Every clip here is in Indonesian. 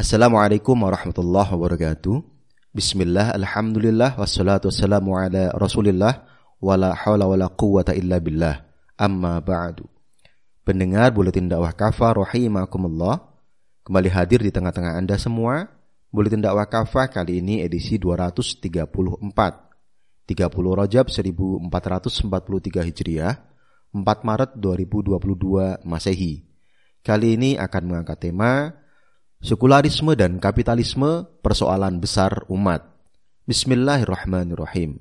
Assalamualaikum warahmatullahi wabarakatuh. Bismillah, alhamdulillah, wassalatu wassalamu ala rasulillah, wala hawla wala quwata illa billah. Amma ba'du. Pendengar Buletin Dakwah Kafah rahimakumullah. Kembali hadir di tengah-tengah Anda semua. Buletin Dakwah Kafah kali ini edisi 234. 30 Rajab 1443 Hijriah, 4 Maret 2022 Masehi. Kali ini akan mengangkat tema Sekularisme dan kapitalisme persoalan besar umat. Bismillahirrahmanirrahim.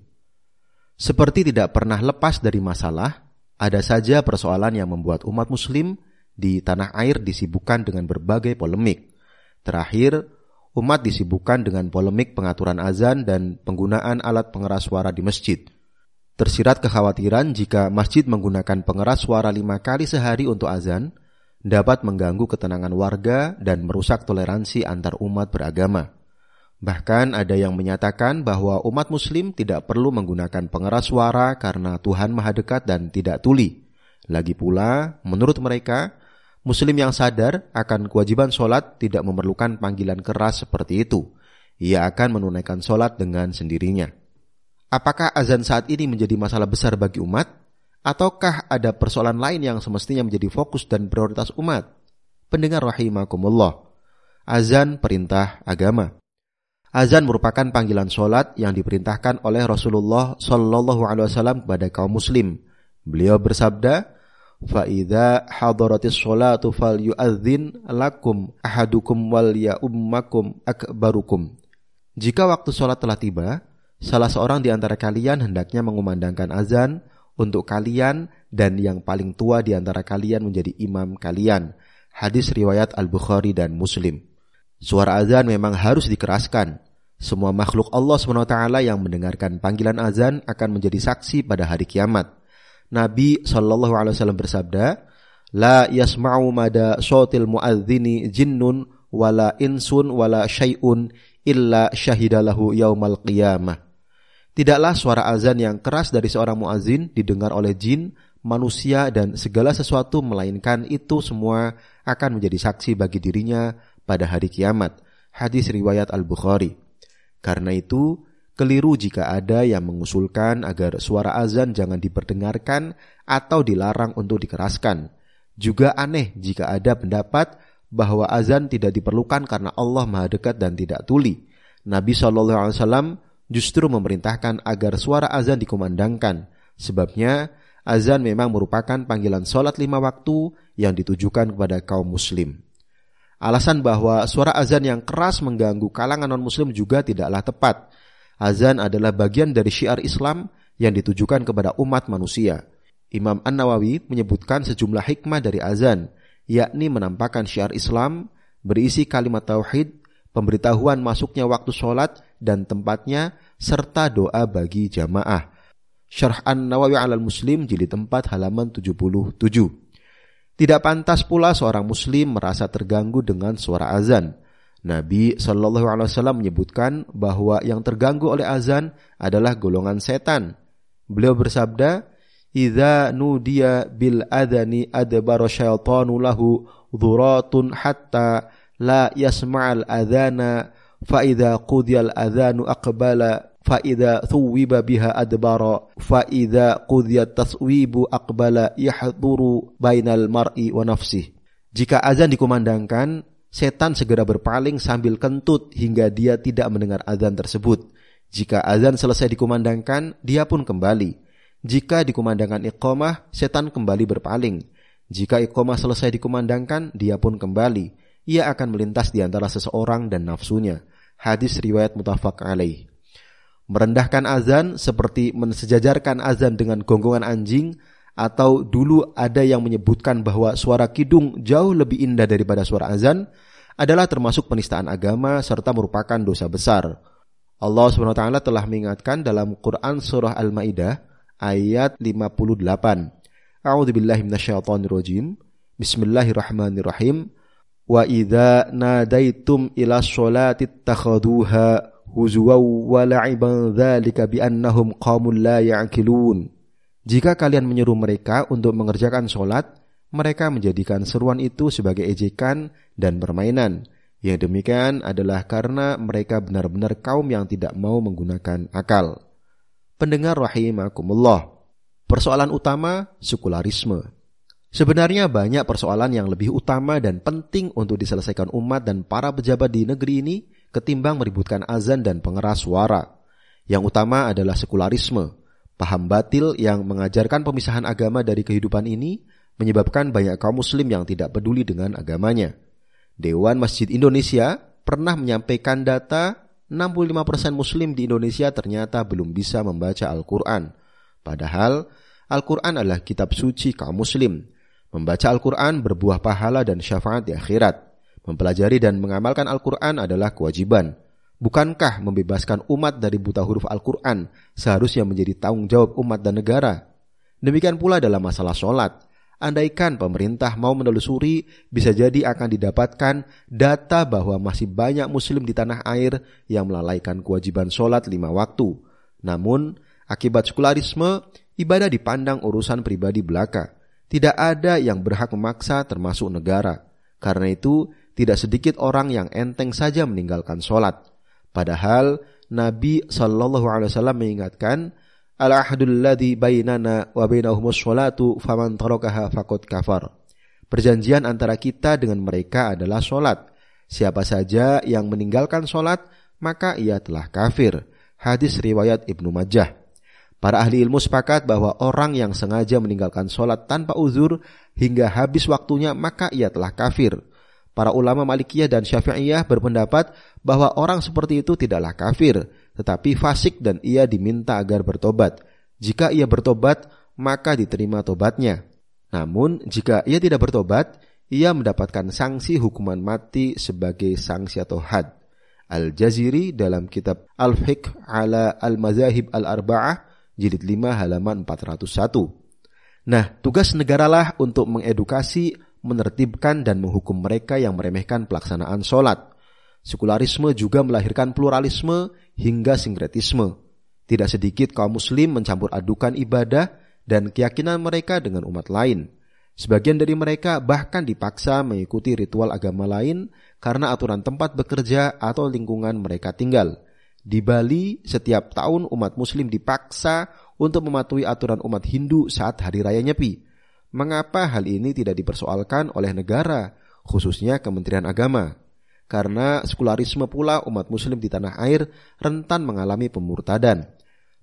Seperti tidak pernah lepas dari masalah, ada saja persoalan yang membuat umat muslim di tanah air disibukkan dengan berbagai polemik. Terakhir, umat disibukkan dengan polemik pengaturan azan dan penggunaan alat pengeras suara di masjid. Tersirat kekhawatiran jika masjid menggunakan pengeras suara lima kali sehari untuk azan, dapat mengganggu ketenangan warga dan merusak toleransi antar umat beragama. Bahkan ada yang menyatakan bahwa umat muslim tidak perlu menggunakan pengeras suara karena Tuhan Maha Dekat dan tidak tuli. Lagi pula, menurut mereka, muslim yang sadar akan kewajiban sholat tidak memerlukan panggilan keras seperti itu. Ia akan menunaikan sholat dengan sendirinya. Apakah azan saat ini menjadi masalah besar bagi umat? Ataukah ada persoalan lain yang semestinya menjadi fokus dan prioritas umat? Pendengar rahimakumullah. Azan perintah agama. Azan merupakan panggilan sholat yang diperintahkan oleh Rasulullah Shallallahu Alaihi Wasallam kepada kaum Muslim. Beliau bersabda, "Faida hadaratis sholatu fal yu'adzin lakum ahadukum wal ya ummakum akbarukum." Jika waktu sholat telah tiba, salah seorang di antara kalian hendaknya mengumandangkan azan untuk kalian dan yang paling tua di antara kalian menjadi imam kalian. Hadis riwayat Al-Bukhari dan Muslim. Suara azan memang harus dikeraskan. Semua makhluk Allah SWT yang mendengarkan panggilan azan akan menjadi saksi pada hari kiamat. Nabi Shallallahu Alaihi Wasallam bersabda, La yasma'u mada sotil muadzini jinnun wala insun wala syai'un illa syahidalahu yaumal qiyamah. Tidaklah suara azan yang keras dari seorang muazin didengar oleh jin, manusia, dan segala sesuatu melainkan itu semua akan menjadi saksi bagi dirinya pada hari kiamat. Hadis riwayat Al-Bukhari. Karena itu, keliru jika ada yang mengusulkan agar suara azan jangan diperdengarkan atau dilarang untuk dikeraskan. Juga aneh jika ada pendapat bahwa azan tidak diperlukan karena Allah Maha Dekat dan tidak tuli. Nabi Wasallam justru memerintahkan agar suara azan dikumandangkan. Sebabnya, azan memang merupakan panggilan sholat lima waktu yang ditujukan kepada kaum muslim. Alasan bahwa suara azan yang keras mengganggu kalangan non-muslim juga tidaklah tepat. Azan adalah bagian dari syiar Islam yang ditujukan kepada umat manusia. Imam An-Nawawi menyebutkan sejumlah hikmah dari azan, yakni menampakkan syiar Islam, berisi kalimat tauhid, pemberitahuan masuknya waktu sholat dan tempatnya, serta doa bagi jamaah. Syarh An-Nawawi alal Muslim jilid 4 halaman 77. Tidak pantas pula seorang muslim merasa terganggu dengan suara azan. Nabi Shallallahu alaihi wasallam menyebutkan bahwa yang terganggu oleh azan adalah golongan setan. Beliau bersabda, "Idza nudiya bil adani adbara syaitanu lahu dhuratun hatta la yasma'al adhana fa idza qudiyal adhanu aqbala fa idza thuwiba biha adbara fa idza qudiyat taswibu aqbala yahduru bainal mar'i wa nafsih jika azan dikumandangkan setan segera berpaling sambil kentut hingga dia tidak mendengar azan tersebut. Jika azan selesai dikumandangkan dia pun kembali. Jika dikumandangkan iqamah setan kembali berpaling. Jika iqamah selesai dikumandangkan dia pun kembali ia akan melintas di antara seseorang dan nafsunya. Hadis riwayat mutafak alaih. Merendahkan azan seperti mensejajarkan azan dengan gonggongan anjing atau dulu ada yang menyebutkan bahwa suara kidung jauh lebih indah daripada suara azan adalah termasuk penistaan agama serta merupakan dosa besar. Allah SWT telah mengingatkan dalam Quran surah Al-Maidah ayat 58. A'udzubillahi minasyaitonirrajim. Bismillahirrahmanirrahim wa idza nadaitum ila sholati takhaduha huzwa wa la'iban dzalika bi annahum qaumul la ya'qilun jika kalian menyuruh mereka untuk mengerjakan sholat mereka menjadikan seruan itu sebagai ejekan dan permainan Yang demikian adalah karena mereka benar-benar kaum yang tidak mau menggunakan akal. Pendengar rahimakumullah. Persoalan utama sekularisme. Sebenarnya banyak persoalan yang lebih utama dan penting untuk diselesaikan umat dan para pejabat di negeri ini ketimbang meributkan azan dan pengeras suara. Yang utama adalah sekularisme, paham batil yang mengajarkan pemisahan agama dari kehidupan ini menyebabkan banyak kaum muslim yang tidak peduli dengan agamanya. Dewan Masjid Indonesia pernah menyampaikan data 65% muslim di Indonesia ternyata belum bisa membaca Al-Quran. Padahal Al-Quran adalah kitab suci kaum muslim. Membaca Al-Quran berbuah pahala dan syafaat di akhirat. Mempelajari dan mengamalkan Al-Quran adalah kewajiban. Bukankah membebaskan umat dari buta huruf Al-Quran seharusnya menjadi tanggung jawab umat dan negara? Demikian pula dalam masalah sholat. Andaikan pemerintah mau menelusuri, bisa jadi akan didapatkan data bahwa masih banyak muslim di tanah air yang melalaikan kewajiban sholat lima waktu. Namun, akibat sekularisme, ibadah dipandang urusan pribadi belaka. Tidak ada yang berhak memaksa termasuk negara. Karena itu, tidak sedikit orang yang enteng saja meninggalkan sholat. Padahal Nabi Shallallahu Alaihi Wasallam mengingatkan, Al-ahdul ladhi bainana wa bainahumus sholatu faman tarakaha faqad kafar. Perjanjian antara kita dengan mereka adalah solat. Siapa saja yang meninggalkan solat, maka ia telah kafir. Hadis riwayat Ibnu Majah. Para ahli ilmu sepakat bahwa orang yang sengaja meninggalkan solat tanpa uzur hingga habis waktunya, maka ia telah kafir. Para ulama Malikiyah dan Syafi'iyah berpendapat bahwa orang seperti itu tidaklah kafir, tetapi fasik dan ia diminta agar bertobat. Jika ia bertobat, maka diterima tobatnya. Namun, jika ia tidak bertobat, ia mendapatkan sanksi hukuman mati sebagai sanksi atau had. Al-Jaziri dalam kitab Al-Fiqh ala Al-Mazahib Al-Arba'ah jilid 5 halaman 401. Nah, tugas negaralah untuk mengedukasi, menertibkan dan menghukum mereka yang meremehkan pelaksanaan sholat. Sekularisme juga melahirkan pluralisme hingga sinkretisme. Tidak sedikit kaum muslim mencampur adukan ibadah dan keyakinan mereka dengan umat lain. Sebagian dari mereka bahkan dipaksa mengikuti ritual agama lain karena aturan tempat bekerja atau lingkungan mereka tinggal. Di Bali, setiap tahun umat muslim dipaksa untuk mematuhi aturan umat Hindu saat hari raya Nyepi. Mengapa hal ini tidak dipersoalkan oleh negara, khususnya Kementerian Agama? karena sekularisme pula umat muslim di tanah air rentan mengalami pemurtadan.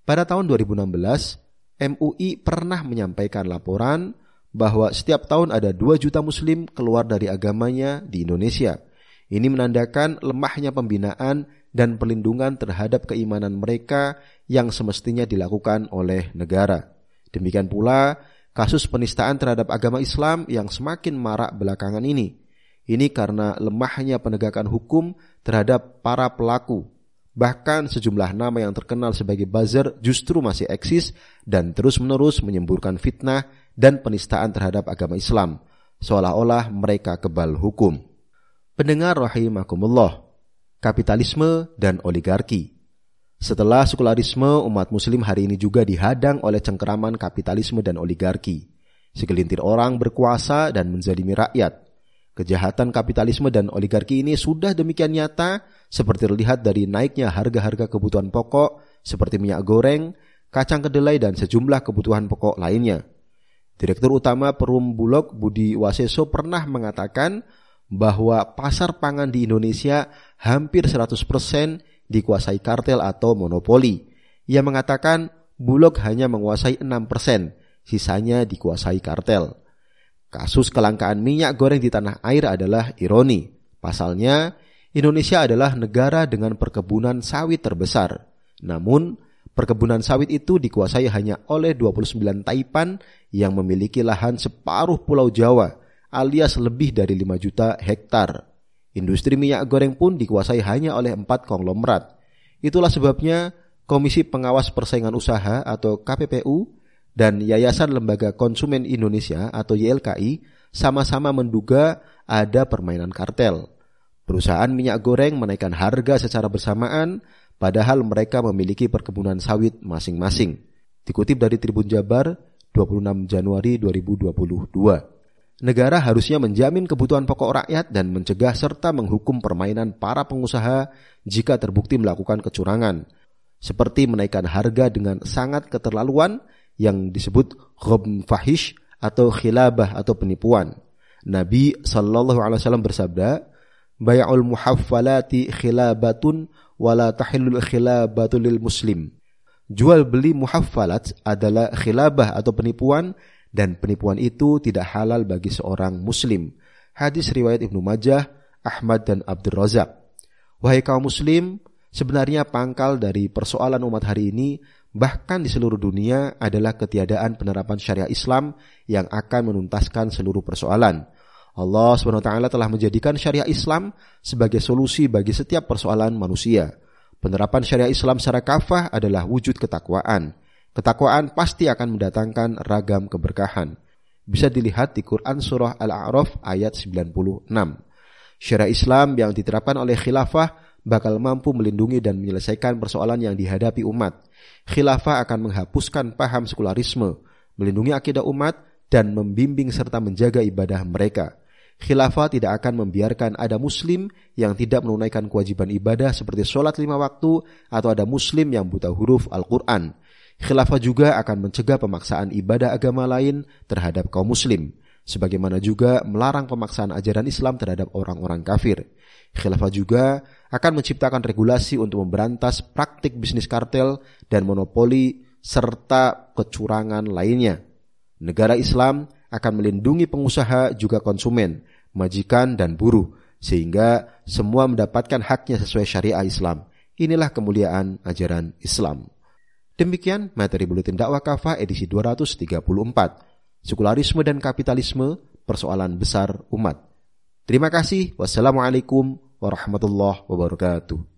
Pada tahun 2016, MUI pernah menyampaikan laporan bahwa setiap tahun ada 2 juta muslim keluar dari agamanya di Indonesia. Ini menandakan lemahnya pembinaan dan perlindungan terhadap keimanan mereka yang semestinya dilakukan oleh negara. Demikian pula kasus penistaan terhadap agama Islam yang semakin marak belakangan ini. Ini karena lemahnya penegakan hukum terhadap para pelaku. Bahkan sejumlah nama yang terkenal sebagai buzzer justru masih eksis dan terus-menerus menyemburkan fitnah dan penistaan terhadap agama Islam, seolah-olah mereka kebal hukum. Pendengar rahimakumullah, kapitalisme dan oligarki. Setelah sekularisme, umat muslim hari ini juga dihadang oleh cengkeraman kapitalisme dan oligarki. Segelintir orang berkuasa dan menzalimi rakyat. Kejahatan kapitalisme dan oligarki ini sudah demikian nyata seperti terlihat dari naiknya harga-harga kebutuhan pokok seperti minyak goreng, kacang kedelai dan sejumlah kebutuhan pokok lainnya. Direktur Utama Perum Bulog Budi Waseso pernah mengatakan bahwa pasar pangan di Indonesia hampir 100% dikuasai kartel atau monopoli. Ia mengatakan Bulog hanya menguasai 6%, sisanya dikuasai kartel. Kasus kelangkaan minyak goreng di tanah air adalah ironi. Pasalnya, Indonesia adalah negara dengan perkebunan sawit terbesar. Namun, perkebunan sawit itu dikuasai hanya oleh 29 taipan yang memiliki lahan separuh pulau Jawa alias lebih dari 5 juta hektar. Industri minyak goreng pun dikuasai hanya oleh empat konglomerat. Itulah sebabnya Komisi Pengawas Persaingan Usaha atau KPPU dan Yayasan Lembaga Konsumen Indonesia atau YLKI sama-sama menduga ada permainan kartel. Perusahaan minyak goreng menaikkan harga secara bersamaan padahal mereka memiliki perkebunan sawit masing-masing. Dikutip dari Tribun Jabar 26 Januari 2022. Negara harusnya menjamin kebutuhan pokok rakyat dan mencegah serta menghukum permainan para pengusaha jika terbukti melakukan kecurangan, seperti menaikkan harga dengan sangat keterlaluan yang disebut ghobn fahish atau khilabah atau penipuan. Nabi Shallallahu Alaihi Wasallam bersabda, "Bay'ul muhaffalati khilabatun wala tahillul khilabatu lil muslim." Jual beli muhaffalat adalah khilabah atau penipuan dan penipuan itu tidak halal bagi seorang muslim. Hadis riwayat Ibnu Majah, Ahmad dan Abdul Razak. Wahai kaum muslim, sebenarnya pangkal dari persoalan umat hari ini bahkan di seluruh dunia adalah ketiadaan penerapan syariah Islam yang akan menuntaskan seluruh persoalan. Allah SWT telah menjadikan syariah Islam sebagai solusi bagi setiap persoalan manusia. Penerapan syariah Islam secara kafah adalah wujud ketakwaan. Ketakwaan pasti akan mendatangkan ragam keberkahan. Bisa dilihat di Quran Surah Al-A'raf ayat 96. Syariah Islam yang diterapkan oleh khilafah bakal mampu melindungi dan menyelesaikan persoalan yang dihadapi umat. Khilafah akan menghapuskan paham sekularisme, melindungi akidah umat, dan membimbing serta menjaga ibadah mereka khilafah tidak akan membiarkan ada muslim yang tidak menunaikan kewajiban ibadah seperti sholat lima waktu atau ada muslim yang buta huruf Al-Quran. Khilafah juga akan mencegah pemaksaan ibadah agama lain terhadap kaum muslim, sebagaimana juga melarang pemaksaan ajaran Islam terhadap orang-orang kafir. Khilafah juga akan menciptakan regulasi untuk memberantas praktik bisnis kartel dan monopoli serta kecurangan lainnya. Negara Islam akan melindungi pengusaha juga konsumen, majikan dan buruh sehingga semua mendapatkan haknya sesuai syariah Islam. Inilah kemuliaan ajaran Islam. Demikian materi buletin dakwah kafah edisi 234. Sekularisme dan kapitalisme persoalan besar umat. Terima kasih. Wassalamualaikum warahmatullahi wabarakatuh.